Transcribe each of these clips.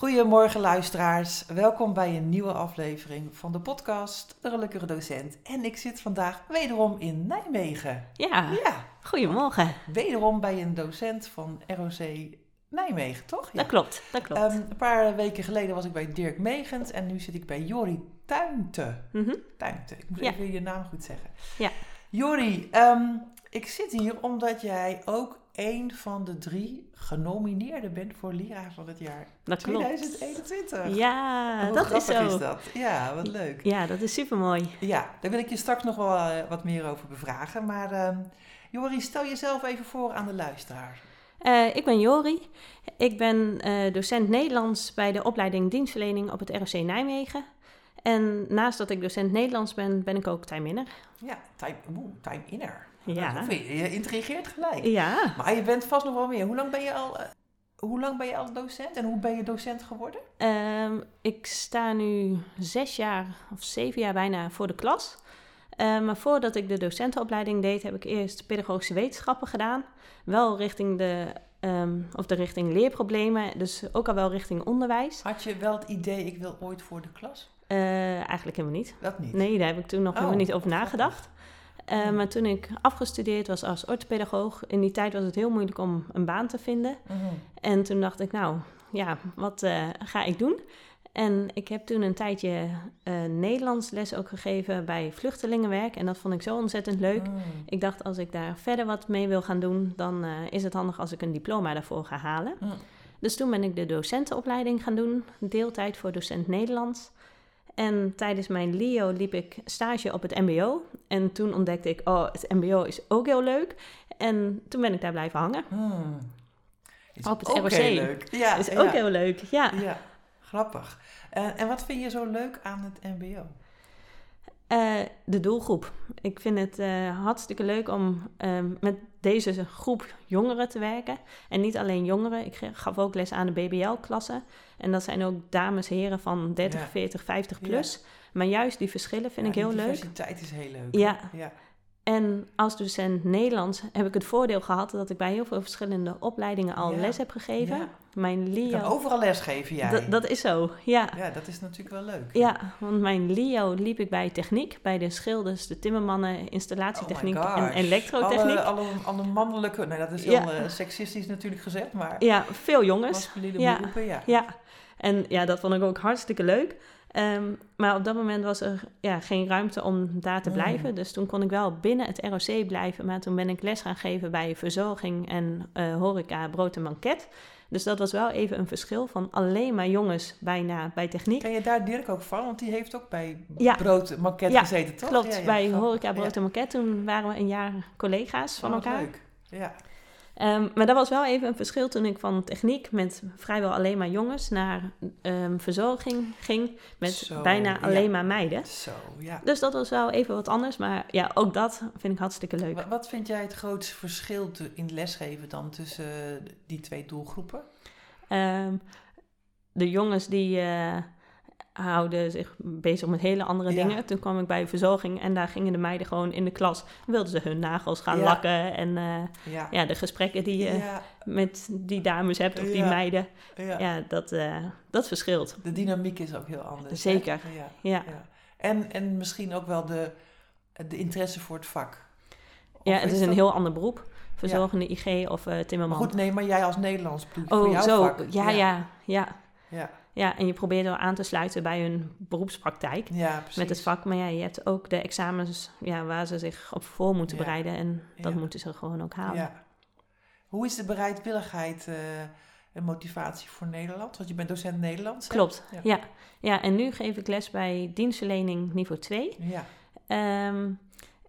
Goedemorgen luisteraars, welkom bij een nieuwe aflevering van de podcast De Gelukkige Docent. En ik zit vandaag wederom in Nijmegen. Ja, Ja, goedemorgen. wederom bij een docent van ROC Nijmegen, toch? Ja. Dat klopt, dat klopt. Ehm, een paar weken geleden was ik bij Dirk Megens en nu zit ik bij Jori Tuinte. Mhm. Tuinte, ik moet Ja. even je naam goed zeggen. Ja. Jori, ehm, ik zit hier omdat jij ook een van de drie genomineerden bent voor leraar van het jaar Dat klopt. 2021. Ja, Hoe dat is zo. is dat? Ja, wat leuk. Ja, dat is super mooi. Ja, daar wil ik je straks nog wel eh, wat meer over bevragen. Maar ehm Jori, stel jezelf even voor aan de luisteraar. Eh, ik ben Jori. Ik ben eh, docent Nederlands bij de opleiding dienstverlening op het ROC Nijmegen. En naast dat ik docent Nederlands ben, ben ik ook timeiner. Ja, time, oeh, time. Ja. Je, je intrigeert gelijk. Ja, Maar je bent vast nog wel meer. Hoe lang ben je al, eh, hoe lang ben je al docent en hoe ben je docent geworden? ehm, ik sta nu zes jaar of zeven jaar bijna voor de klas. Eh, maar voordat ik de docentenopleiding deed, heb ik eerst pedagogische wetenschappen gedaan. Wel richting de, ehm, of de richting leerproblemen, dus ook al wel richting onderwijs. Had je wel het idee, ik wil ooit voor de klas? Eh, eigenlijk helemaal niet. Dat niet. Nee, daar heb ik toen nog Oh, helemaal niet over nagedacht. Eh, Hmm. maar toen ik afgestudeerd was als orthopedagoog, in die tijd was het heel moeilijk om een baan te vinden. Mhm. En toen dacht ik, nou ja, wat eh, ga ik doen? En ik heb toen een tijdje eh, Nederlands les ook gegeven bij vluchtelingenwerk. En dat vond ik zo ontzettend leuk. Mm. Ik dacht, als ik daar verder wat mee wil gaan doen, dan is het handig als ik een diploma daarvoor ga halen. Mm. Dus toen ben ik de docentenopleiding gaan doen, deeltijd voor docent Nederlands. En tijdens mijn LIO liep ik stage op het MBO. En toen ontdekte ik, oh, het MBO is ook heel leuk. En toen ben ik daar blijven hangen. Mm. Is Op het ook ROC. heel leuk. Ja, is ja. ook heel leuk, ja. Ja, grappig. En wat vind je zo leuk aan het mbo? Eh, de doelgroep. Ik vind het eh, hartstikke leuk om eh, met deze groep jongeren te werken. En niet alleen jongeren. Ik gaf ook les aan de BBL-klassen. En dat zijn ook dames, heren van 30, Ja. 40, 50 plus. Maar juist die verschillen vind ik heel leuk. diversiteit is heel leuk. Ja. En als docent Nederlands heb ik het voordeel gehad dat ik bij heel veel verschillende opleidingen al Ja. les heb gegeven. Ja. Mijn Je kan overal les geven, jij. Dat, dat is zo, ja. Ja, dat is natuurlijk wel leuk. Ja, want mijn LIO liep ik bij techniek, bij de schilders, de timmermannen, installatietechniek Oh en elektrotechniek. Alle, alle, alle mannelijke, nee dat is heel Ja. eh, seksistisch natuurlijk gezegd, maar Ja, veel jongens. masculine beroepen, ja. Ja, en ja, dat vond ik ook hartstikke leuk. Ehm, maar op dat moment was er ja, geen ruimte om daar te Mm. blijven. Dus toen kon ik wel binnen het ROC blijven. Maar toen ben ik les gaan geven bij verzorging en eh, horeca, brood en banket. Dus dat was wel even een verschil van alleen maar jongens bijna bij techniek. Ken je daar Dirk ook van? Want die heeft ook bij Ja. Brood Manket Ja, gezeten, toch? Klopt, Ja, ja, bij horeca, brood en banket. Toen waren we een jaar collega's van Oh, elkaar. leuk. Ja. Ehm, maar dat was wel even een verschil toen ik van techniek met vrijwel alleen maar jongens naar ehm, verzorging ging met Zo, bijna ja. alleen maar meiden. Zo, ja. Dus dat was wel even wat anders, maar ja, ook dat vind ik hartstikke leuk. Wat, wat vind jij het grootste verschil te- in lesgeven dan tussen die twee doelgroepen? Ehm, de jongens die eh, houden zich bezig met hele andere Ja. dingen. Toen kwam ik bij verzorging en daar gingen de meiden gewoon in de klas, wilden ze hun nagels gaan Ja. lakken en eh, Ja. ja, de gesprekken die je met die dames hebt of die meiden, ja. dat, eh, dat verschilt. De dynamiek is ook heel anders. Zeker. Ja. En, en misschien ook wel de, de interesse voor het vak. Of Ja, het is een dat- heel ander beroep. Verzorgende IG of eh Maar timmerman. goed, nee, maar jij als Nederlands ik voor oh, jouw zo. vak. Ja, ja, ja, ja. ja. En je probeert wel aan te sluiten bij hun beroepspraktijk Ja, met het vak. Maar ja, je hebt ook de examens ja, waar ze zich op voor moeten Ja. bereiden. En dat Ja. moeten ze gewoon ook halen. Ja. Hoe is de bereidwilligheid eh, en motivatie voor Nederland? Want je bent docent Nederlands. hè? Klopt, Ja. ja. ja. en nu geef ik les bij dienstverlening niveau 2. Ja. Ehm,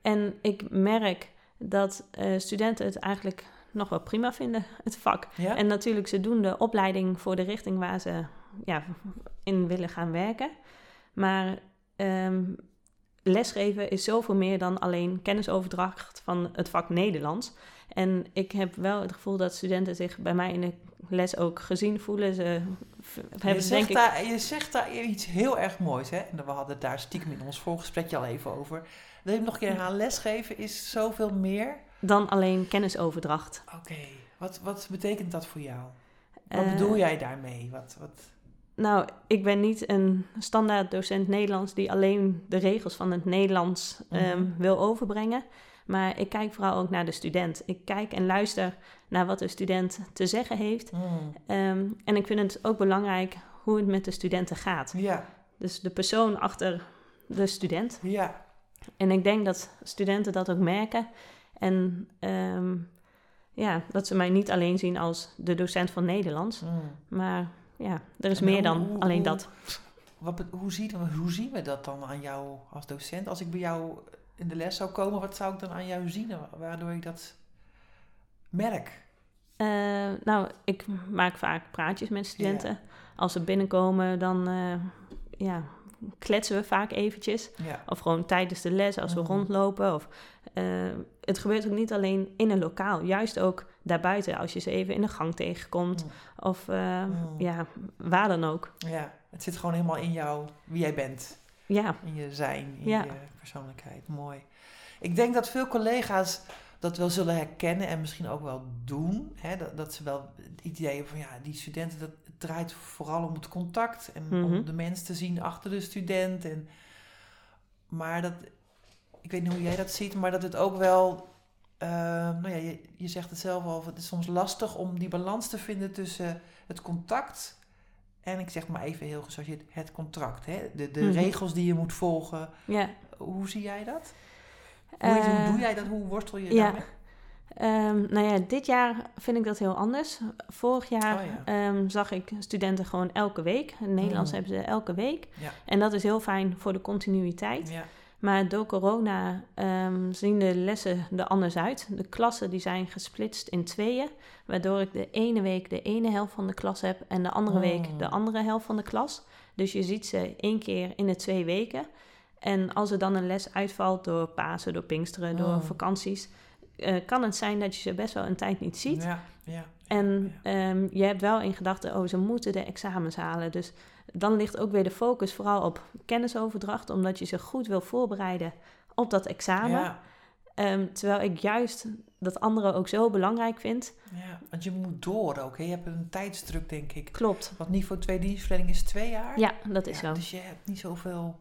en ik merk dat eh, studenten het eigenlijk nog wel prima vinden, het vak. Ja? En natuurlijk, ze doen de opleiding voor de richting waar ze ja, in willen gaan werken. Maar ehm, lesgeven is zoveel meer dan alleen kennisoverdracht van het vak Nederlands. En ik heb wel het gevoel dat studenten zich bij mij in de les ook gezien voelen. Ze je, hebben denk zegt ik... daar, je zegt daar iets heel erg moois, hè? En we hadden het daar stiekem in ons voorgesprekje al even over. Wil je hem nog een keer herhalen? Lesgeven is zoveel meer. Dan alleen kennisoverdracht. Oké, wat, wat betekent dat voor jou? Wat Eh, bedoel jij daarmee? Wat, wat... Nou, ik ben niet een standaard docent Nederlands die alleen de regels van het Nederlands ehm, Mhm. wil overbrengen. Maar ik kijk vooral ook naar de student. Ik kijk en luister naar wat de student te zeggen heeft. Mm, Ehm, en ik vind het ook belangrijk hoe het met de studenten gaat. Ja, Dus de persoon achter de student. ja. En ik denk dat studenten dat ook merken. En ehm, ja, dat ze mij niet alleen zien als de docent van Nederlands. Mm. Maar ja, er is En meer hoe- dan hoe- alleen hoe- dat. Wat, hoe, zien we, hoe zien we dat dan aan jou als docent? Als ik bij jou in de les zou komen, wat zou ik dan aan jou zien wa- waardoor ik dat merk? Eh, nou, ik maak vaak praatjes met studenten. Als ze binnenkomen, dan eh, ja, kletsen we vaak eventjes. Ja. Of gewoon tijdens de les als we Mhm. rondlopen. Of, eh, het gebeurt ook niet alleen in een lokaal, juist ook daarbuiten. Als je ze even in de gang tegenkomt. Mm. Of eh, Mm. ja, waar dan ook. ja, het zit gewoon helemaal in jou, wie jij bent. Ja, In je zijn, in Ja. je persoonlijkheid. Mooi. Ik denk dat veel collega's dat wel zullen herkennen en misschien ook wel doen. Hè? Dat, dat ze wel het idee hebben van ja, die studenten, dat het draait vooral om het contact en Mhm. om de mens te zien achter de student. En, maar dat, ik weet niet hoe jij dat ziet, maar dat het ook wel, eh, nou ja, je, je zegt het zelf al, het is soms lastig om die balans te vinden tussen het contact en ik zeg maar even heel gechargeerd, het contract. Hè? De, de Mhm. regels die je moet volgen. ja. Hoe zie jij dat? Hoe, hoe Eh, doe jij dat? Hoe worstel je ja. daarmee? Ehm, nou ja, dit jaar vind ik dat heel anders. Vorig jaar Oh ja. ehm, zag ik studenten gewoon elke week. In Nederlands Mm. hebben ze elke week. Ja. En dat is heel fijn voor de continuïteit. Ja. Maar door corona ehm, zien de lessen er anders uit. De klassen die zijn gesplitst in tweeën. Waardoor ik de ene week de ene helft van de klas heb en de andere week de andere helft van de klas. Dus je ziet ze één keer in de twee weken. En als er dan een les uitvalt door Pasen, door Pinksteren, door Mm. vakanties, eh, kan het zijn dat je ze best wel een tijd niet ziet. Ja, ja. En ehm, je hebt wel in gedachten, oh, ze moeten de examens halen. Dus dan ligt ook weer de focus vooral op kennisoverdracht, omdat je ze goed wil voorbereiden op dat examen. Ja, Ehm, terwijl ik juist dat andere ook zo belangrijk vind. ja, want je moet door ook. Hè? Je hebt een tijdsdruk, denk ik. Klopt. Want niveau 2 dienstverlening is twee jaar. Ja, dat is Ja, zo. Dus je hebt niet zoveel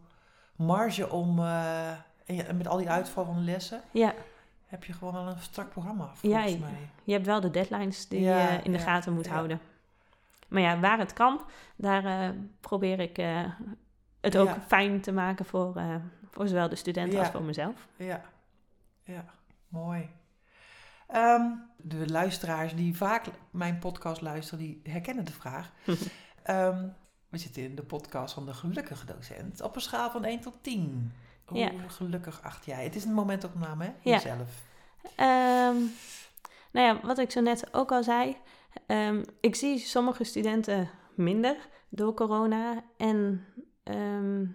marge om... eh, en je- met al die uitval van de lessen Ja, heb je gewoon al een strak programma, volgens Ja, mij. je hebt wel de deadlines die Ja, je in de gaten moet houden. Maar ja, waar het kan, daar eh, probeer ik eh, het ook Ja. fijn te maken voor, eh, voor zowel de studenten Ja. als voor mezelf. Ja, ja, mooi. Ehm, de luisteraars die vaak mijn podcast luisteren, die herkennen de vraag. Ehm, we zitten in de podcast van de gelukkige docent op een schaal van 1 tot 10. Hoe Ja. gelukkig acht jij? Het is een momentopname, hè? Ja. Jezelf. Ehm, nou ja, wat ik zo net ook al zei. Ehm, ik zie sommige studenten minder door corona. En ehm,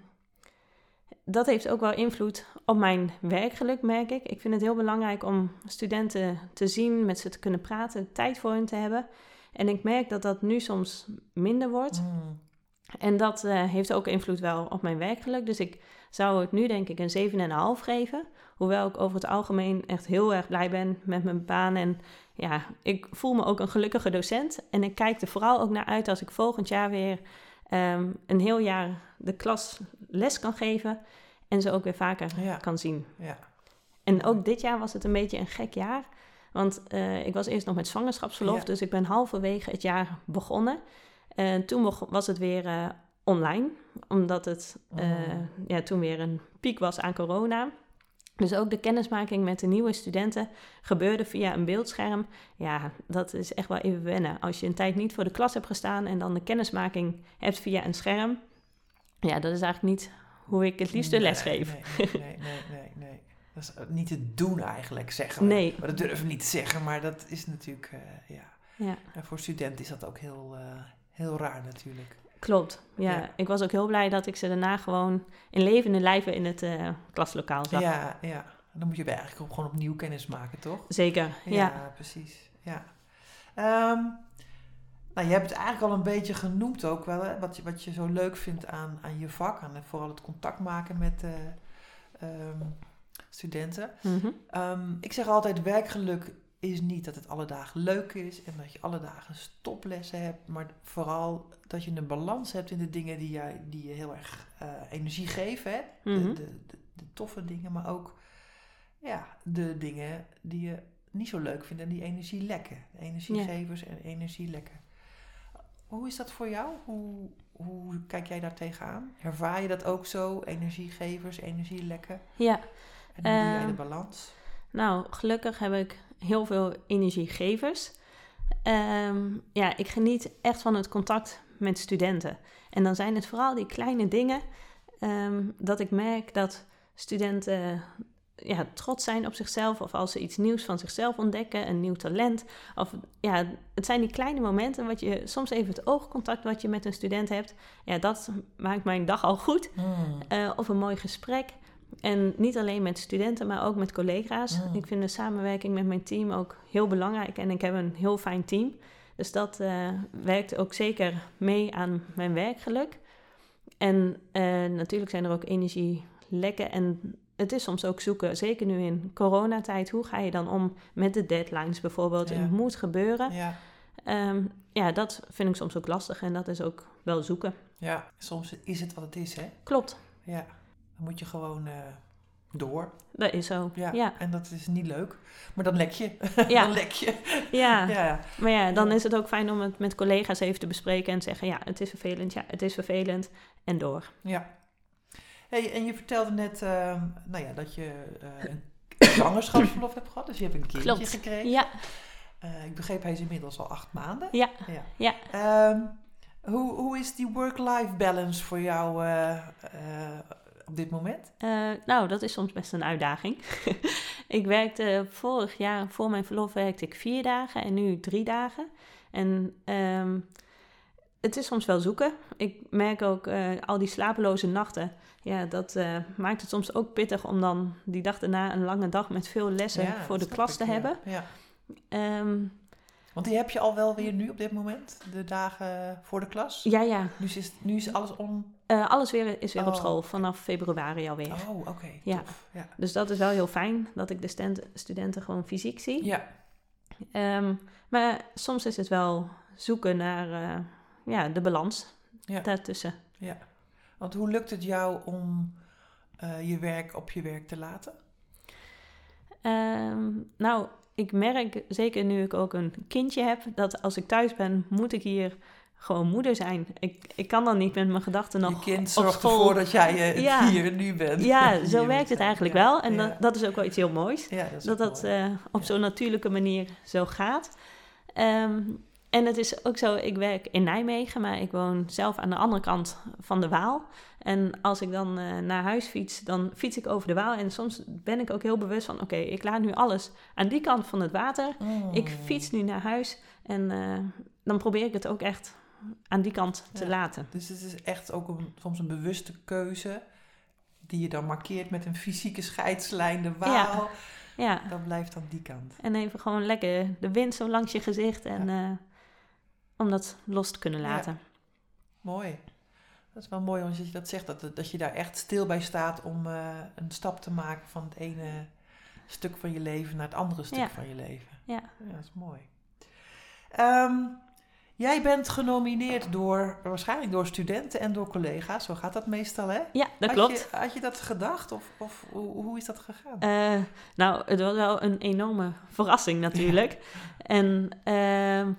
dat heeft ook wel invloed op mijn werkgeluk, merk ik. Ik vind het heel belangrijk om studenten te zien, met ze te kunnen praten, tijd voor hen te hebben. En ik merk dat dat nu soms minder wordt. Mm, En dat eh, heeft ook invloed wel op mijn werkgeluk. Dus ik zou het nu denk ik een 7,5 geven. Hoewel ik over het algemeen echt heel erg blij ben met mijn baan. En ja, ik voel me ook een gelukkige docent. En ik kijk er vooral ook naar uit als ik volgend jaar weer ehm, een heel jaar de klas les kan geven. En ze ook weer vaker Ja. kan zien. ja. En ook dit jaar was het een beetje een gek jaar. Want eh, ik was eerst nog met zwangerschapsverlof, Ja. dus ik ben halverwege het jaar begonnen. En toen begon- was het weer eh, online, omdat het eh, Mm. ja, toen weer een piek was aan corona. Dus ook de kennismaking met de nieuwe studenten gebeurde via een beeldscherm. Ja, dat is echt wel even wennen. Als je een tijd niet voor de klas hebt gestaan en dan de kennismaking hebt via een scherm. Ja, dat is eigenlijk niet hoe ik het liefste Nee, les geef. Nee, nee, nee, nee, nee. Dat is niet te doen eigenlijk, zeggen we. Nee. Maar dat durven we niet te zeggen, maar dat is natuurlijk, eh, ja. Ja, En voor studenten is dat ook heel, eh, heel raar natuurlijk. Klopt. Ja, Ja. ik was ook heel blij dat ik ze daarna gewoon in levende lijven in het eh, klaslokaal zag. Ja, ja. Dan moet je eigenlijk ook gewoon opnieuw kennis maken, toch? Zeker, ja. precies. Ja. Ehm, nou, je hebt het eigenlijk al een beetje genoemd ook wel, hè? Wat, je, wat je zo leuk vindt aan, aan je vak. En vooral het contact maken met eh, ehm, studenten. Mhm. Ehm, ik zeg altijd, werkgeluk is niet dat het alle dagen leuk is en dat je alle dagen stoplessen hebt, maar vooral dat je een balans hebt in de dingen die, jij, die je heel erg eh, energie geven. Hè? De- Mhm. de, de, de toffe dingen, maar ook ja, de dingen die je niet zo leuk vindt en die energie lekken. Energiegevers en energie lekken. Hoe is dat voor jou? Hoe, hoe kijk jij daar tegenaan? Ervaar je dat ook zo? Energiegevers, energielekken? Ja, En hoe doe jij de Ehm, balans? Nou, gelukkig heb ik heel veel energiegevers. Ehm, ja, ik geniet echt van het contact met studenten. En dan zijn het vooral die kleine dingen ehm, dat ik merk dat studenten ja, trots zijn op zichzelf. Of als ze iets nieuws van zichzelf ontdekken, een nieuw talent. Of ja, het zijn die kleine momenten wat je soms even het oogcontact wat je met een student hebt. Ja, dat maakt mijn dag al goed. Hmm. Eh, of een mooi gesprek. En niet alleen met studenten, maar ook met collega's. Mm. Ik vind de samenwerking met mijn team ook heel belangrijk. En ik heb een heel fijn team. Dus dat eh, werkt ook zeker mee aan mijn werkgeluk. En eh, natuurlijk zijn er ook energielekken. En het is soms ook zoeken, zeker nu in coronatijd. Hoe ga je dan om met de deadlines bijvoorbeeld? Ja. En het moet gebeuren. Ja, Ehm, ja, dat vind ik soms ook lastig. En dat is ook wel zoeken. ja, soms is het wat het is, hè? Klopt, Ja, dan moet je gewoon eh, door. dat is zo. Ja. ja. en dat is niet leuk. Maar dan lek je. Ja. dan lek je. ja. Ja, Maar ja, dan is het ook fijn om het met collega's even te bespreken en te zeggen: ja, het is vervelend, ja, het is vervelend en door. ja. Hey, en je vertelde net uh, nou ja, dat je uh, een zwangerschapsverlof hebt gehad. Dus je hebt een kindje Klopt. gekregen. Ja, Uh, ik begreep, hij is inmiddels al acht maanden. ja, Ja. ja. Um, hoe, hoe is die work-life balance voor jou op dit moment? Uh, nou, dat is soms best een uitdaging. ik werkte vorig jaar, voor mijn verlof werkte ik vier dagen en nu drie dagen. En um, het is soms wel zoeken. Ik merk ook uh, al die slapeloze nachten. Ja, dat uh, maakt het soms ook pittig om dan die dag daarna een lange dag met veel lessen ja, voor de klas ik, te ja. hebben. Ja. Um, Want die heb je al wel weer nu op dit moment, de dagen voor de klas? Ja, ja. Nu is, nu is alles on... Uh, alles weer, is weer oh. op school, vanaf februari alweer. Oh, oké. Okay. Ja. ja. Dus dat is wel heel fijn, dat ik de studenten, gewoon fysiek zie. Ja. Um, maar soms is het wel zoeken naar uh, ja, de balans ja. daartussen. Ja. Want hoe lukt het jou om uh, je werk op je werk te laten? Um, nou, ik merk, zeker nu ik ook een kindje heb, dat als ik thuis ben, moet ik hier gewoon moeder zijn. Ik, ik kan dan niet met mijn gedachten nog Je kind zorgt ervoor dat jij uh, Ja. hier nu bent. Ja, zo werkt het eigenlijk Ja. wel. En dat, dat is ook wel iets heel moois. Dat dat uh, op zo'n natuurlijke manier zo gaat. Um, en het is ook zo, ik werk in Nijmegen, maar ik woon zelf aan de andere kant van de Waal. En als ik dan uh, naar huis fiets, dan fiets ik over de Waal. En soms ben ik ook heel bewust van, oké, okay, ik laat nu alles aan die kant van het water. Mm. Ik fiets nu naar huis en dan probeer ik het ook echt aan die kant te Ja. laten. Dus het is echt ook een, soms een bewuste keuze die je dan markeert met een fysieke scheidslijn, de waal. Ja. Dat blijft aan die kant. En even gewoon lekker de wind zo langs je gezicht en uh, om dat los te kunnen laten. Ja. Mooi. Dat is wel mooi als je dat zegt, dat, dat je daar echt stil bij staat om uh, een stap te maken van het ene stuk van je leven naar het andere stuk ja. van je leven. Ja. ja dat is mooi. Um, jij bent genomineerd door, waarschijnlijk door studenten en door collega's. Zo gaat dat meestal, hè? Ja, dat had klopt. Je, had je dat gedacht of, of hoe, hoe, is dat gegaan? Uh, nou, het was wel een enorme verrassing natuurlijk. Ja. En uh,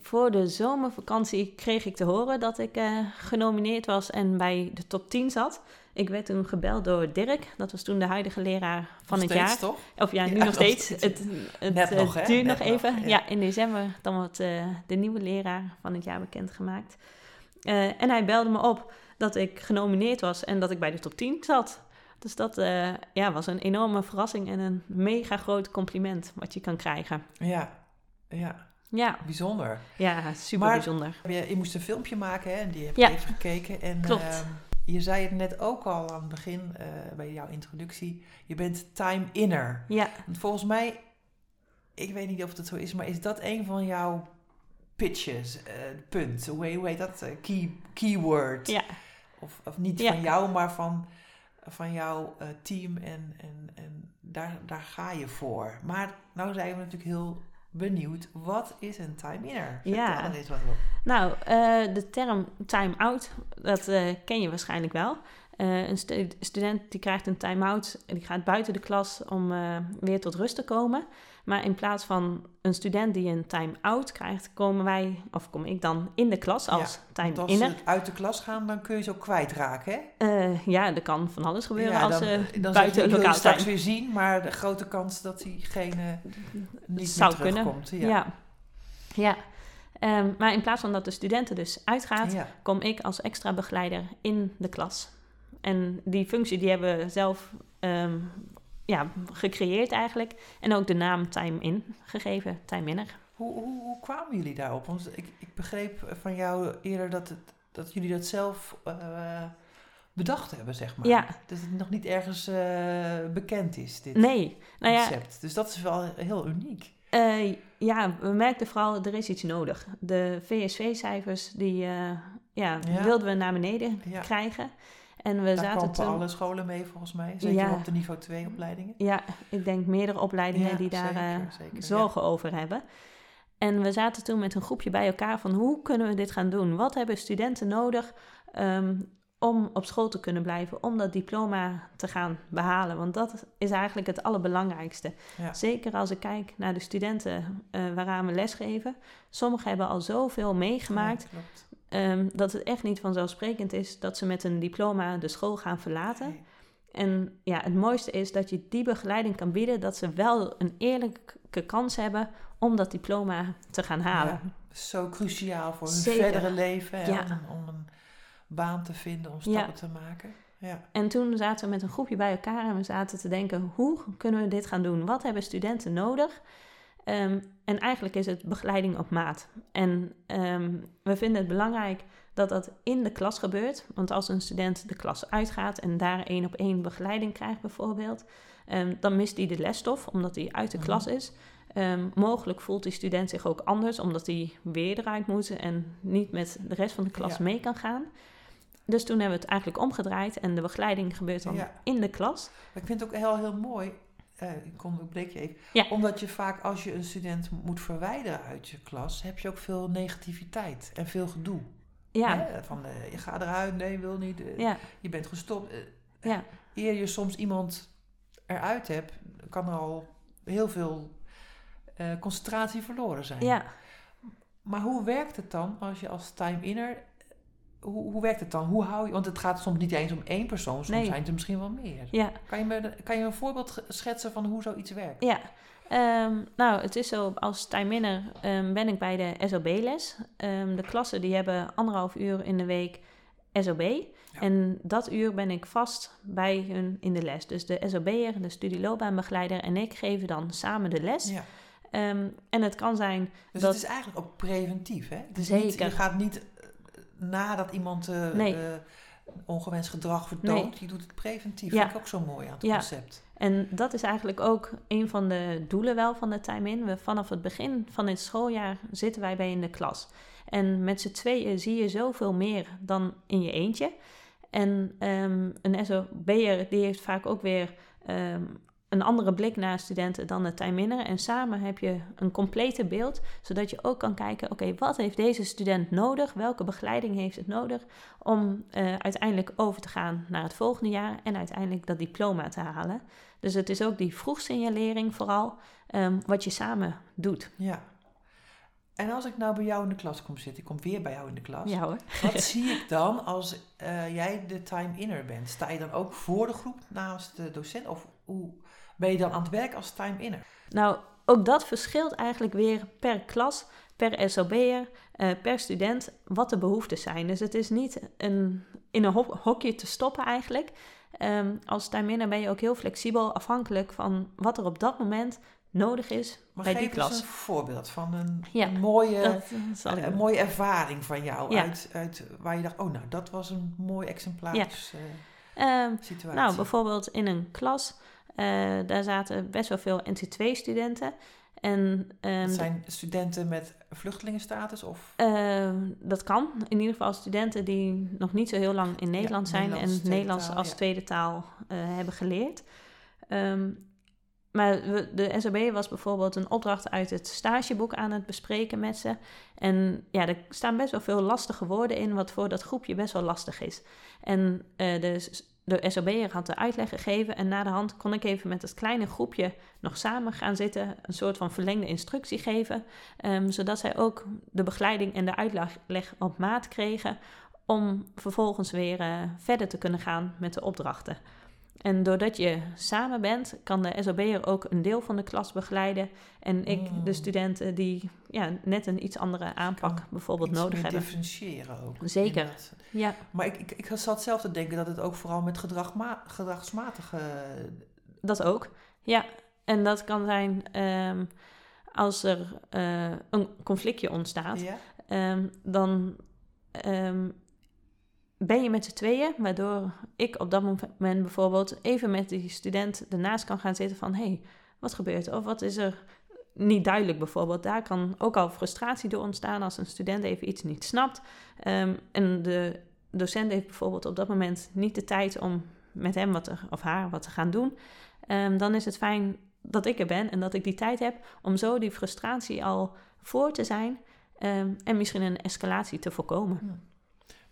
voor de zomervakantie kreeg ik te horen dat ik uh, genomineerd was en bij de top 10 zat. Ik werd toen gebeld door Dirk, dat was toen de huidige leraar van nog het steeds, jaar. toch? Of ja, nu ja, nog steeds. steeds. Het, het Net nog, hè? duurt Net nog even. Nog, ja. ja. in december dan wordt uh, de nieuwe leraar van het jaar bekendgemaakt. Uh, en hij belde me op dat ik genomineerd was en dat ik bij de top 10 zat. Dus dat eh, ja, was een enorme verrassing en een mega groot compliment wat je kan krijgen. Ja, ja. Ja, Bijzonder. ja super Maar- bijzonder. Je, je moest een filmpje maken hè, en die heb Ja. ik even gekeken. En, Klopt. Je zei het net ook al aan het begin eh, bij jouw introductie. Je bent time inner. Ja, Want volgens mij, ik weet niet of dat zo is, maar is dat een van jouw pitches, eh, punt? Hoe heet, hoe heet dat? Eh, key, keyword. ja, Of, of niet Ja. van jou, maar van, van jouw team en, en, en daar, daar ga je voor. Maar nou zijn we natuurlijk heel benieuwd, wat is een time inner? Vertel Ja. eens wat op. Nou, eh, de term time-out, dat eh, ken je waarschijnlijk wel. Eh, een stu- student die krijgt een time-out en die gaat buiten de klas om weer tot rust te komen. Maar in plaats van een student die een time-out krijgt, komen wij, of kom ik dan in de klas als als time-inner. ze uit de klas gaan, dan kun je ze ook kwijtraken, hè? Eh, ja, er kan van alles gebeuren als dan, ze dan buiten je lokaal straks weer zien, maar de grote kans dat diegene niet Zou meer kunnen. Ja. Ja. ja. Ehm, maar in plaats van dat de studenten dus uitgaat, Ja. kom ik als extra begeleider in de klas. En die functie die hebben we zelf ehm, ja, gecreëerd eigenlijk. En ook de naam Time In gegeven, Time Inner. Hoe, hoe, hoe kwamen jullie daarop? Want ik, ik begreep van jou eerder dat, het, dat jullie dat zelf eh, bedacht hebben, zeg maar. Ja. Dat het nog niet ergens eh, bekend is, dit Nee, nou ja, concept. Dus dat is wel heel uniek. eh, ja, we merkten vooral, er is iets nodig. De VSV-cijfers, die ja, Ja. wilden we naar beneden Ja. krijgen. En we Daar zaten toen... alle scholen mee, volgens mij. Zeker Ja. op de niveau 2 opleidingen. Ja, ik denk meerdere opleidingen Ja, die daar zeker, eh, zeker, ja. zorgen over hebben. En we zaten toen met een groepje bij elkaar van hoe kunnen we dit gaan doen? Wat hebben studenten nodig ehm, om op school te kunnen blijven, om dat diploma te gaan behalen? Want dat is eigenlijk het allerbelangrijkste. Zeker als ik kijk naar de studenten eh, waaraan we lesgeven. Sommigen hebben al zoveel meegemaakt klopt. Ehm, dat het echt niet vanzelfsprekend is dat ze met een diploma de school gaan verlaten. Nee. En ja, het mooiste is dat je die begeleiding kan bieden, dat ze wel een eerlijke kans hebben om dat diploma te gaan halen. Ja, zo cruciaal voor hun Zeker. verdere leven. hè, Ja. Om, om een baan te vinden, om Ja. stappen te maken. Ja. En toen zaten we met een groepje bij elkaar en we zaten te denken, hoe kunnen we dit gaan doen? Wat hebben studenten nodig? Ehm, en eigenlijk is het begeleiding op maat. En ehm, we vinden het belangrijk dat dat in de klas gebeurt. Want als een student de klas uitgaat en daar één op één begeleiding krijgt bijvoorbeeld, ehm, dan mist hij de lesstof omdat hij uit de Mhm. klas is. Mogelijk voelt die student zich ook anders omdat hij weer eruit moet en niet met de rest van de klas Ja. mee kan gaan. Dus toen hebben we het eigenlijk omgedraaid en de begeleiding gebeurt dan Ja. in de klas. Ik vind het ook heel, heel mooi. Eh, ik kom ik breek je even. Ja. Omdat je vaak als je een student moet verwijderen uit je klas, heb je ook veel negativiteit en veel gedoe. Ja, Hè? Van eh, je gaat eruit, nee, wil niet. eh, ja, Je bent gestopt. Ja, eer je soms iemand eruit hebt, kan er al heel veel eh, concentratie verloren zijn. ja. Maar hoe werkt het dan als je als time-inner... Hoe, hoe werkt het dan? Hoe hou je... Want het gaat soms niet eens om één persoon. Soms Nee. zijn het er misschien wel meer. ja. Kan je, me, kan je een voorbeeld schetsen van hoe zoiets werkt? Ja, Ehm, nou, het is zo, als time-inner ehm, ben ik bij de SOB-les. Ehm, de klassen die hebben anderhalf uur in de week SOB. En dat uur ben ik vast bij hun in de les. Dus de SOB'er, de studieloopbaanbegeleider en ik geven dan samen de les. Ja. En het kan zijn Dus dat... het is eigenlijk ook preventief, hè? Niet, Zeker. je gaat niet nadat iemand Nee. eh, ongewenst gedrag vertoont. Je doet het preventief. Ja. vind ik ook zo mooi aan het Ja. concept. En dat is eigenlijk ook een van de doelen wel van de Time In. We, vanaf het begin van dit schooljaar zitten wij bij in de klas. En met z'n tweeën zie je zoveel meer dan in je eentje. En ehm, een SOB'er die heeft vaak ook weer ehm, een andere blik naar studenten dan de Time Inner. En samen heb je een complete beeld, zodat je ook kan kijken... oké, wat heeft deze student nodig? Welke begeleiding heeft het nodig om eh, uiteindelijk over te gaan naar het volgende jaar... en uiteindelijk dat diploma te halen? Dus het is ook die vroegsignalering vooral ehm, wat je samen doet. Ja. En als ik nou bij jou in de klas kom zitten, ik kom weer bij jou in de klas. Ja hoor. Wat zie ik dan als eh, jij de time inner bent? Sta je dan ook voor de groep naast de docent? Of hoe ben je dan aan het werk als time inner? Nou, ook dat verschilt eigenlijk weer per klas, per SOB'er, eh, per student, wat de behoeften zijn. Dus het is niet een, in een ho- hokje te stoppen eigenlijk. Ehm, als timeminner ben je ook heel flexibel, afhankelijk van wat er op dat moment nodig is Maar bij geef die klas. eens een voorbeeld van een, Ja, een mooie, eh, een mooie ervaring van jou. Ja. Uit, uit waar je dacht, oh nou, dat was een mooi exemplarisch eh, Ehm, situatie. nou, bijvoorbeeld in een klas, daar zaten best wel veel NC2-studenten. En Het zijn studenten met vluchtelingenstatus of... Ehm, dat kan. In ieder geval studenten die nog niet zo heel lang in Nederland zijn Nederlands en Nederlands taal, als ja. tweede taal eh, hebben geleerd. Ehm, maar we- de SOB was bijvoorbeeld een opdracht uit het stageboek aan het bespreken met ze. En ja, er staan best wel veel lastige woorden in, wat voor dat groepje best wel lastig is. En eh, de, de SOB'er had de uitleg gegeven en na de hand kon ik even met het kleine groepje nog samen gaan zitten, een soort van verlengde instructie geven, ehm, zodat zij ook de begeleiding en de uitleg op maat kregen om vervolgens weer eh, verder te kunnen gaan met de opdrachten. En doordat je samen bent, kan de SOB'er ook een deel van de klas begeleiden. En ik de studenten die ja, net een iets andere aanpak kan bijvoorbeeld nodig hebben. differentiëren ook. Zeker. inderdaad. Ja, Maar ik, ik, ik zat zelf te denken dat het ook vooral met gedragma gedragsmatige... dat ook. Ja, en dat kan zijn ehm, als er eh, een conflictje ontstaat. ja? Ehm, dan ehm, ben je met z'n tweeën, waardoor ik op dat moment bijvoorbeeld even met die student ernaast kan gaan zitten van hey, wat gebeurt er? Of wat is er niet duidelijk bijvoorbeeld? Daar kan ook al frustratie door ontstaan als een student even iets niet snapt. Ehm, en de docent heeft bijvoorbeeld op dat moment niet de tijd om met hem wat te, of haar wat te gaan doen. Ehm, dan is het fijn dat ik er ben en dat ik die tijd heb om zo die frustratie al voor te zijn. Ehm, en misschien een escalatie te voorkomen.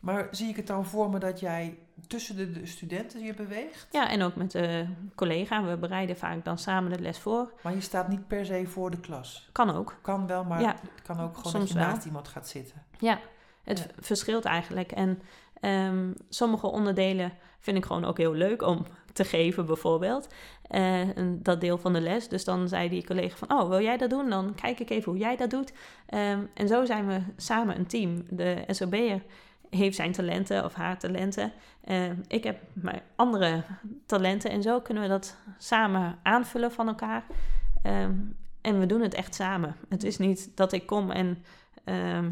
Maar zie ik het dan voor me dat jij tussen de, de studenten je beweegt? Ja, en ook met de collega. We bereiden vaak dan samen de les voor. Maar je staat niet per se voor de klas. Kan ook. Kan wel, maar Ja, het kan ook gewoon dat je naast iemand gaat zitten. Ja, het Ja. verschilt eigenlijk. En ehm, sommige onderdelen vind ik gewoon ook heel leuk om te geven, bijvoorbeeld. Eh, dat deel van de les. Dus dan zei die collega van, oh, wil jij dat doen? Dan kijk ik even hoe jij dat doet. Ehm, en zo zijn we samen een team. De SOB'er heeft zijn talenten of haar talenten. Ehm, ik heb mijn andere talenten. En zo kunnen we dat samen aanvullen van elkaar. Ehm, en we doen het echt samen. Het is niet dat ik kom en... ehm,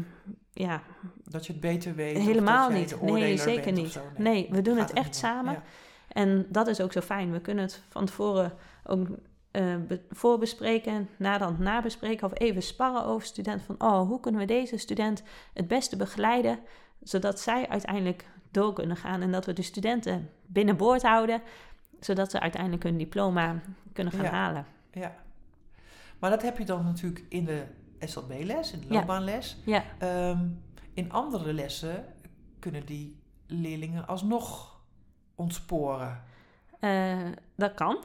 ja, Dat je het beter weet. Helemaal niet. Nee, zeker niet. zo. Nee, we doen het echt samen. Ja. En dat is ook zo fijn. We kunnen het van tevoren ook be- voorbespreken, na dan nabespreken of even sparren over studenten. Van, oh, hoe kunnen we deze student het beste begeleiden, zodat zij uiteindelijk door kunnen gaan en dat we de studenten binnenboord houden, zodat ze uiteindelijk hun diploma kunnen gaan Ja. halen. Ja. Maar dat heb je dan natuurlijk in de SLB-les, in de Ja. loopbaanles. Ja, Ehm, in andere lessen kunnen die leerlingen alsnog ontsporen. eh, dat kan.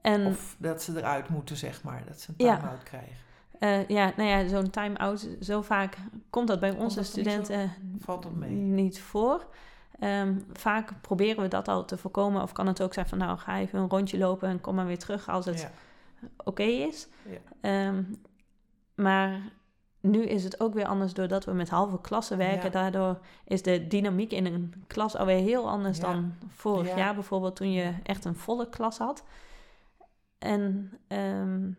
En Of dat ze eruit moeten, zeg maar. Dat ze een Ja. time-out krijgen. Eh, ja, nou ja, zo'n time-out, zo vaak komt dat bij onze dat niet zo? studenten Valt dat mee? niet voor. Ehm, vaak proberen we dat al te voorkomen. Of kan het ook zijn van nou ga even een rondje lopen en kom maar weer terug als het Ja. oké is. Ja. Ehm, maar nu is het ook weer anders doordat we met halve klassen werken. Ja. Daardoor is de dynamiek in een klas alweer heel anders dan vorig Ja. jaar bijvoorbeeld toen je echt een volle klas had. En ehm,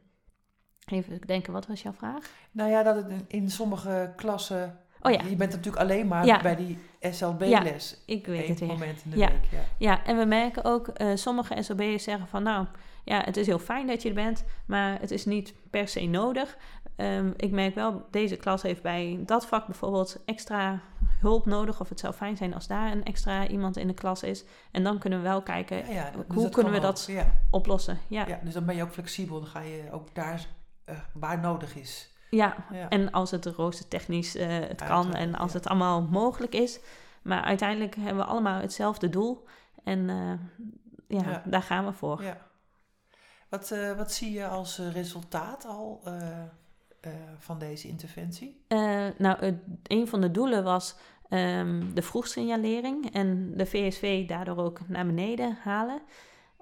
even denken, wat was jouw vraag? Nou ja, dat het in, sommige klassen... Oh ja. Je bent natuurlijk alleen maar Ja. bij die SLB-les. Ik weet het weer. moment in de Ja. week. Ja. Ja, en we merken ook, eh, sommige SLB'ers zeggen van nou, ja, het is heel fijn dat je er bent, maar het is niet per se nodig. Ehm, ik merk wel, deze klas heeft bij dat vak bijvoorbeeld extra hulp nodig, of het zou fijn zijn als daar een extra iemand in de klas is. En dan kunnen we wel kijken, Ja, ja, dus hoe kunnen we dat Ja. oplossen. Ja, Ja. ja. dus dan ben je ook flexibel. Dan ga je ook daar eh, waar nodig is. ja. Ja. en als het roostertechnisch eh het kan en als ja. het allemaal mogelijk is. Maar uiteindelijk hebben we allemaal hetzelfde doel. En eh, ja, Ja. daar gaan we voor. Ja. Wat, wat zie je als resultaat al van deze interventie? Nou, het- een van de doelen was ehm, de vroegsignalering en de VSV daardoor ook naar beneden halen.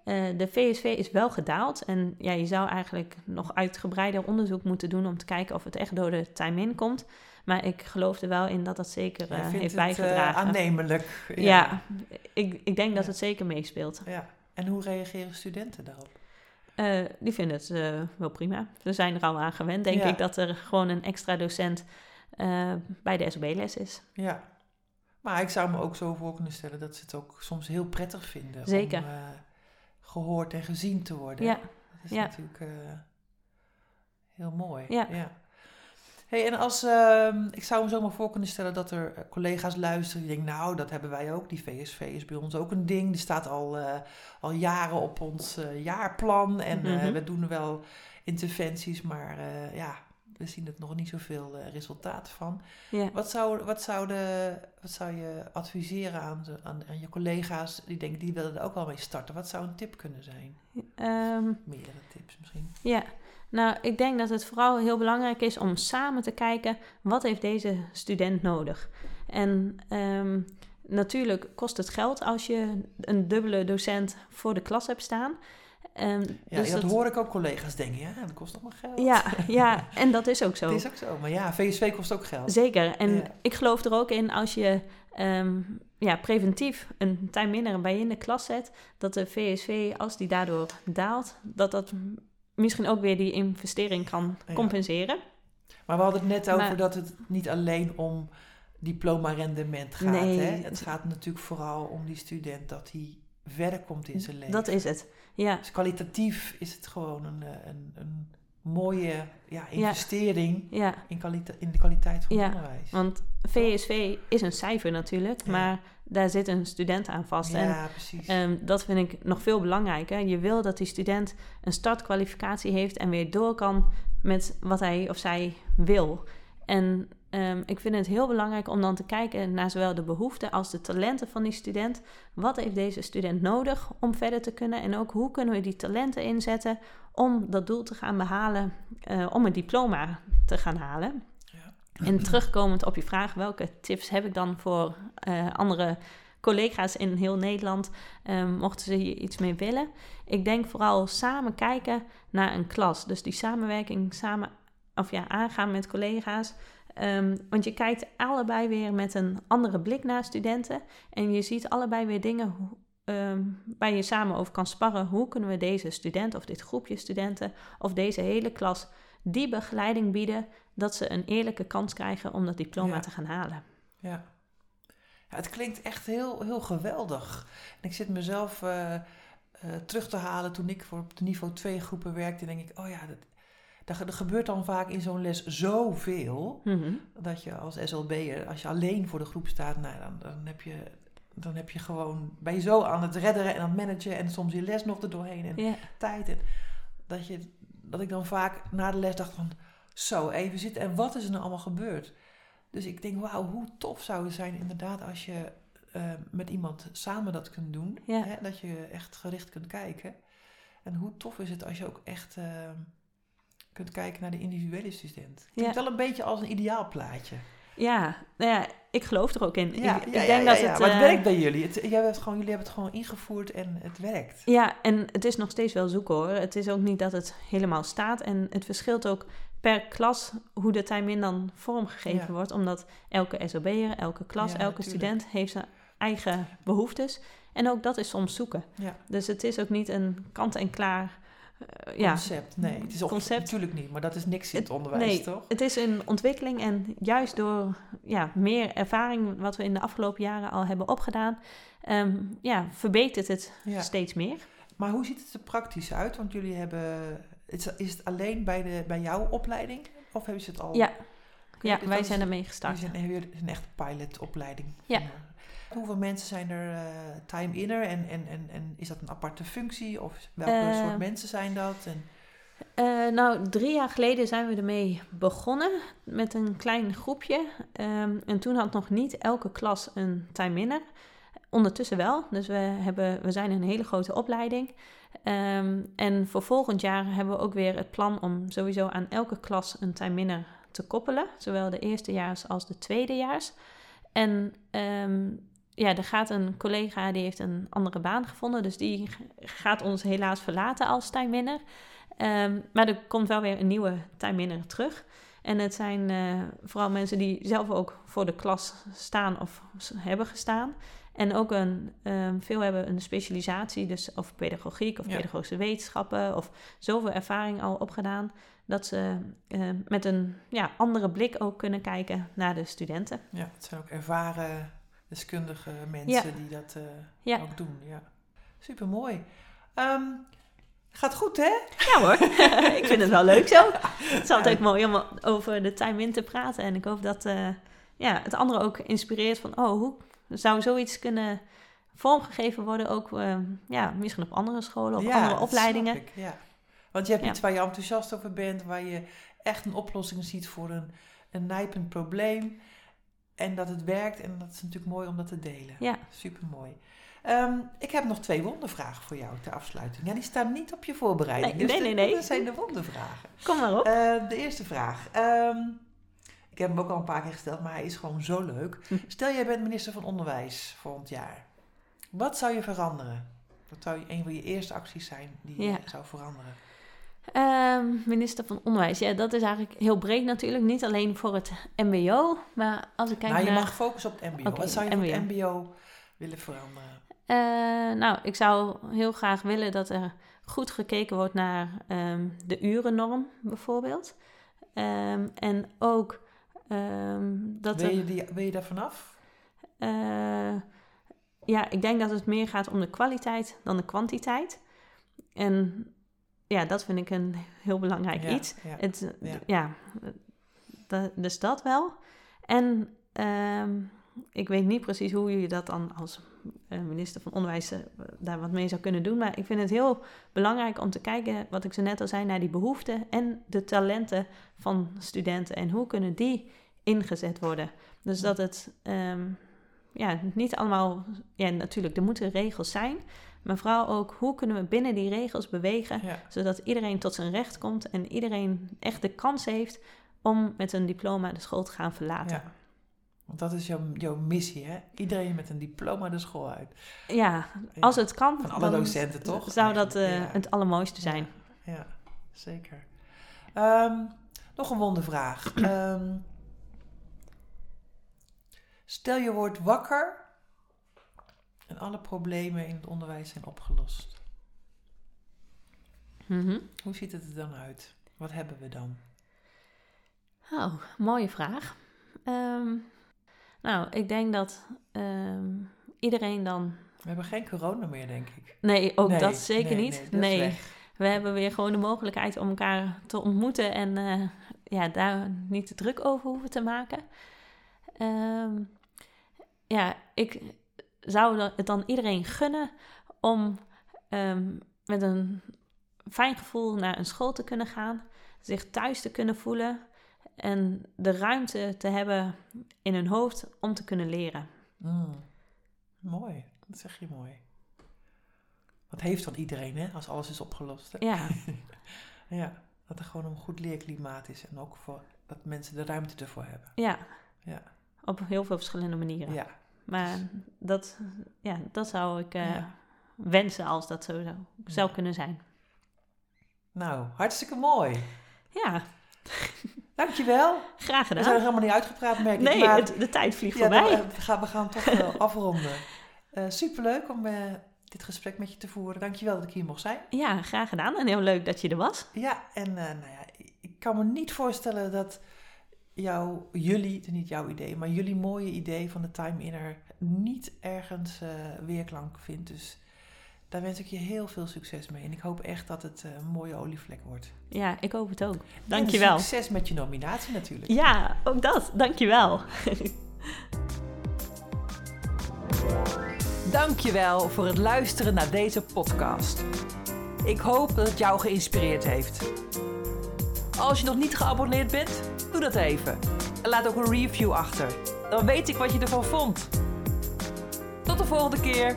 Eh, de VSV is wel gedaald en ja, je zou eigenlijk nog uitgebreider onderzoek moeten doen om te kijken of het echt door de time-in komt. Maar ik geloof er wel in dat dat zeker eh, heeft het, eh, bijgedragen. aannemelijk. ja. ik, ik denk dat het zeker meespeelt. ja. En hoe reageren studenten daarop? Die vinden het wel prima. We zijn er al aan gewend, denk Ja. ik, dat er gewoon een extra docent bij de SOB-les is. Ja. Maar ik zou me ook zo voor kunnen stellen dat ze het ook soms heel prettig vinden. Zeker. Om gehoord en gezien te worden. Ja, Dat is ja. natuurlijk eh, heel mooi. Ja. Hey, en als, ehm, ik zou me zomaar voor kunnen stellen dat er eh, collega's luisteren die denken, nou, dat hebben wij ook. Die VSV is bij ons ook een ding. Die staat al, eh, al jaren op ons jaarplan. En Mhm. we doen wel interventies, maar ja, we zien er nog niet zoveel eh, resultaat van. ja. Wat zou, wat, zou de, wat zou je adviseren aan, aan je collega's die denken, die willen er ook wel mee starten? Wat zou een tip kunnen zijn? Ehm, Meerdere tips misschien. Ja, nou, ik denk dat het vooral heel belangrijk is om samen te kijken wat heeft deze student nodig. En ehm, natuurlijk kost het geld als je een dubbele docent voor de klas hebt staan. Ehm, Ja, dus dat, hoor ik ook collega's denken, ja, dat kost allemaal geld. Ja, ja, en dat is ook zo. Het is ook zo, maar ja, VSV kost ook geld. Zeker. En Ja. ik geloof er ook in als je ehm, ja, preventief een time minder bij je in de klas zet, dat de VSV, als die daardoor daalt, dat dat misschien ook weer die investering kan Ja. compenseren. Maar we hadden het net over Maar- dat het niet alleen om diploma-rendement gaat. Nee. Hè? Het gaat natuurlijk vooral om die student dat hij verder komt in zijn leven. Dat is het. Ja, Dus kwalitatief is het gewoon een, eh, een, een mooie ja, investering ja. in, in de kwaliteit van Ja, het onderwijs. Want VSV is een cijfer natuurlijk, Ja. maar daar zit een student aan vast. En ja, precies. Ehm, dat vind ik nog veel belangrijker. Je wil dat die student een startkwalificatie heeft en weer door kan met wat hij of zij wil. En ehm, ik vind het heel belangrijk om dan te kijken naar zowel de behoeften als de talenten van die student. Wat heeft deze student nodig om verder te kunnen? En ook hoe kunnen we die talenten inzetten om dat doel te gaan behalen, eh, om een diploma te gaan halen. Ja. En terugkomend op je vraag, welke tips heb ik dan voor eh, andere collega's in heel Nederland, ehm, mochten ze hier iets mee willen? Ik denk vooral samen kijken naar een klas. Dus die samenwerking samen of ja, aangaan met collega's. Ehm, want je kijkt allebei weer met een andere blik naar studenten. En je ziet allebei weer dingen ehm, waar je samen over kan sparren. Hoe kunnen we deze student of dit groepje studenten of deze hele klas die begeleiding bieden dat ze een eerlijke kans krijgen om dat diploma Ja. te gaan halen. Ja. ja, het klinkt echt heel, heel geweldig. En ik zit mezelf eh, eh, terug te halen toen ik voor op de niveau 2 groepen werkte. denk ik, oh ja, dat, er gebeurt dan vaak in zo'n les zoveel. Mhm. Dat je als SLB'er, als je alleen voor de groep staat, nou, dan, dan, heb je, dan heb je gewoon, ben je zo aan het redderen en aan het managen en soms je les nog er doorheen en tijd. En dat, je, dat ik dan vaak na de les dacht van, zo, even zitten en wat is er nou allemaal gebeurd? Dus ik denk, wauw, hoe tof zou het zijn inderdaad als je eh, met iemand samen dat kunt doen. Ja. Hè? Dat je echt gericht kunt kijken. En hoe tof is het als je ook echt eh, kunt kijken naar de individuele student. Klinkt Ja. wel een beetje als een ideaal plaatje. ja, nou ja, ik geloof er ook in. Ja, ik, ik ja, denk dat het. Maar het eh, werkt bij jullie. Het, jij hebt gewoon, jullie hebben het gewoon ingevoerd en het werkt. Ja, en het is nog steeds wel zoeken hoor. Het is ook niet dat het helemaal staat. En het verschilt ook per klas hoe de time in dan vormgegeven wordt. Omdat elke SOB'er, elke klas, elke natuurlijk. student heeft zijn eigen behoeftes. En ook dat is soms zoeken. Ja. Dus het is ook niet een kant-en-klaar ja, Concept. Nee, het is Concept. natuurlijk niet. Maar dat is niks in het, Het- onderwijs, nee, toch? Het is een ontwikkeling en juist door ja, meer ervaring wat we in de afgelopen jaren al hebben opgedaan, ehm, ja, verbetert het Ja. steeds meer. Maar hoe ziet het er praktisch uit? Want jullie hebben... Is, is het alleen bij, de, bij jouw opleiding? Of hebben ze het al... Ja, ja wij zijn ermee gestart. zijn, hebben jullie een echte pilotopleiding. Ja. Eh, Hoeveel mensen zijn er eh, time inner? En, en, en, en is dat een aparte functie? Of welke Eh, soort mensen zijn dat? En, nou, drie jaar geleden zijn we ermee begonnen met een klein groepje. Ehm, en toen had nog niet elke klas een time inner. Ondertussen wel. Dus we, hebben, we zijn een hele grote opleiding. Ehm, en voor volgend jaar hebben we ook weer het plan om sowieso aan elke klas een time inner te koppelen. Zowel de eerstejaars als de tweedejaars. En ehm, ja, er gaat een collega die heeft een andere baan gevonden. Dus die gaat ons helaas verlaten als time inner. Ehm, maar er komt wel weer een nieuwe time inner terug. En het zijn eh, vooral mensen die zelf ook voor de klas staan of hebben gestaan. En ook een, ehm, veel hebben een specialisatie, dus of pedagogiek of Ja. pedagogische wetenschappen, of zoveel ervaring al opgedaan, dat ze eh, met een ja, andere blik ook kunnen kijken naar de studenten. Ja, het zijn ook ervaren, deskundige mensen Ja. die dat eh, Ja. ook doen. Ja. Super mooi. gaat goed, hè? Ja hoor, ik vind het wel leuk zo. Het is altijd mooi om over de time in te praten. En ik hoop dat eh, ja, het anderen ook inspireert van... oh, hoe zou zoiets kunnen vormgegeven worden... ook ja, misschien op andere scholen of Ja, andere dat opleidingen. ja. Want je hebt Ja. iets waar je enthousiast over bent, waar je echt een oplossing ziet voor een, een nijpend probleem. En dat het werkt en dat is natuurlijk mooi om dat te delen. Ja. Super mooi. ik heb nog twee wondervragen voor jou ter afsluiting. Ja, die staan niet op je voorbereiding. Nee, dus nee, nee, nee. Dat zijn de wondervragen. Kom maar op. Eh, de eerste vraag. Ehm, ik heb hem ook al een paar keer gesteld, maar hij is gewoon zo leuk. Hm. Stel, jij bent minister van Onderwijs volgend jaar. Wat zou je veranderen? Wat zou je, een van je eerste acties zijn die Ja. je zou veranderen? Ehm, minister van Onderwijs. Ja, dat is eigenlijk heel breed natuurlijk. Niet alleen voor het mbo. Maar als ik kijk nou, je naar... mag focussen op het mbo. Wat zou je het MBO. willen veranderen? Eh, nou, ik zou heel graag willen dat er goed gekeken wordt naar ehm, de urennorm bijvoorbeeld. Ehm, en ook dat wil, je die, wil je daar vanaf? eh, ja, ik denk dat het meer gaat om de kwaliteit dan de kwantiteit. En ja, dat vind ik een heel belangrijk Ja, iets. ja. Het, Ja. ja, dus dat wel. En ehm, ik weet niet precies hoe je dat dan als eh, minister van Onderwijs eh, daar wat mee zou kunnen doen. Maar ik vind het heel belangrijk om te kijken, wat ik zo net al zei, naar die behoeften en de talenten van studenten. En hoe kunnen die ingezet worden? Dus dat het ehm, ja, niet allemaal, ja, natuurlijk, er moeten regels zijn. Maar vooral ook, hoe kunnen we binnen die regels bewegen Ja. zodat iedereen tot zijn recht komt en iedereen echt de kans heeft om met een diploma de school te gaan verlaten. ja. Want dat is jouw, jouw missie, hè? Iedereen met een diploma de school uit. Ja, als het kan, Van alle docenten, toch? zou dat eh, Ja. het allermooiste zijn. Ja, zeker. Ehm, nog een wondervraag. Ehm, stel je wordt wakker alle problemen in het onderwijs zijn opgelost. Mhm. Hoe ziet het er dan uit? Wat hebben we dan? Oh, mooie vraag. Ehm, nou, ik denk dat ehm, iedereen dan... We hebben geen corona meer, denk ik. Nee, ook Nee, dat zeker nee, niet. nee, we hebben weer gewoon de mogelijkheid om elkaar te ontmoeten en eh, ja, daar niet te druk over hoeven te maken. Ehm, ja, ik zou het dan iedereen gunnen om ehm, met een fijn gevoel naar een school te kunnen gaan, zich thuis te kunnen voelen en de ruimte te hebben in hun hoofd om te kunnen leren. Mm. Mooi, dat zeg je mooi. Wat heeft dan iedereen, hè, als alles is opgelost? Hè? Ja, Ja, dat er gewoon een goed leerklimaat is en ook voor, dat mensen de ruimte ervoor hebben. ja, Ja, op heel veel verschillende manieren. ja. Maar dat, ja, dat zou ik eh, Ja. wensen als dat zo zou, zou Ja. kunnen zijn. Nou, hartstikke mooi. Ja, Dankjewel. graag We zijn gedaan. helemaal niet uitgepraat, merk ik. Nee, maar de tijd vliegt ja, voorbij. we, we gaan, we gaan toch wel afronden. Eh superleuk om eh, dit gesprek met je te voeren. Dankjewel dat ik hier mocht zijn. Ja, graag gedaan. En heel leuk dat je er was. Ja, en eh, nou ja, ik kan me niet voorstellen dat jouw, jullie, het is niet jouw idee, maar jullie mooie idee van de Time Inner niet ergens eh, weerklank vindt. Dus daar wens ik je heel veel succes mee. En ik hoop echt dat het eh, een mooie olievlek wordt. Ja, ik hoop het ook. En Dankjewel. succes met je nominatie natuurlijk. Ja, ook dat. Dankjewel. Dankjewel voor het luisteren naar deze podcast. Ik hoop dat het jou geïnspireerd heeft. Als je nog niet geabonneerd bent, doe dat even. En laat ook een review achter. Dan weet ik wat je ervan vond. Tot de volgende keer.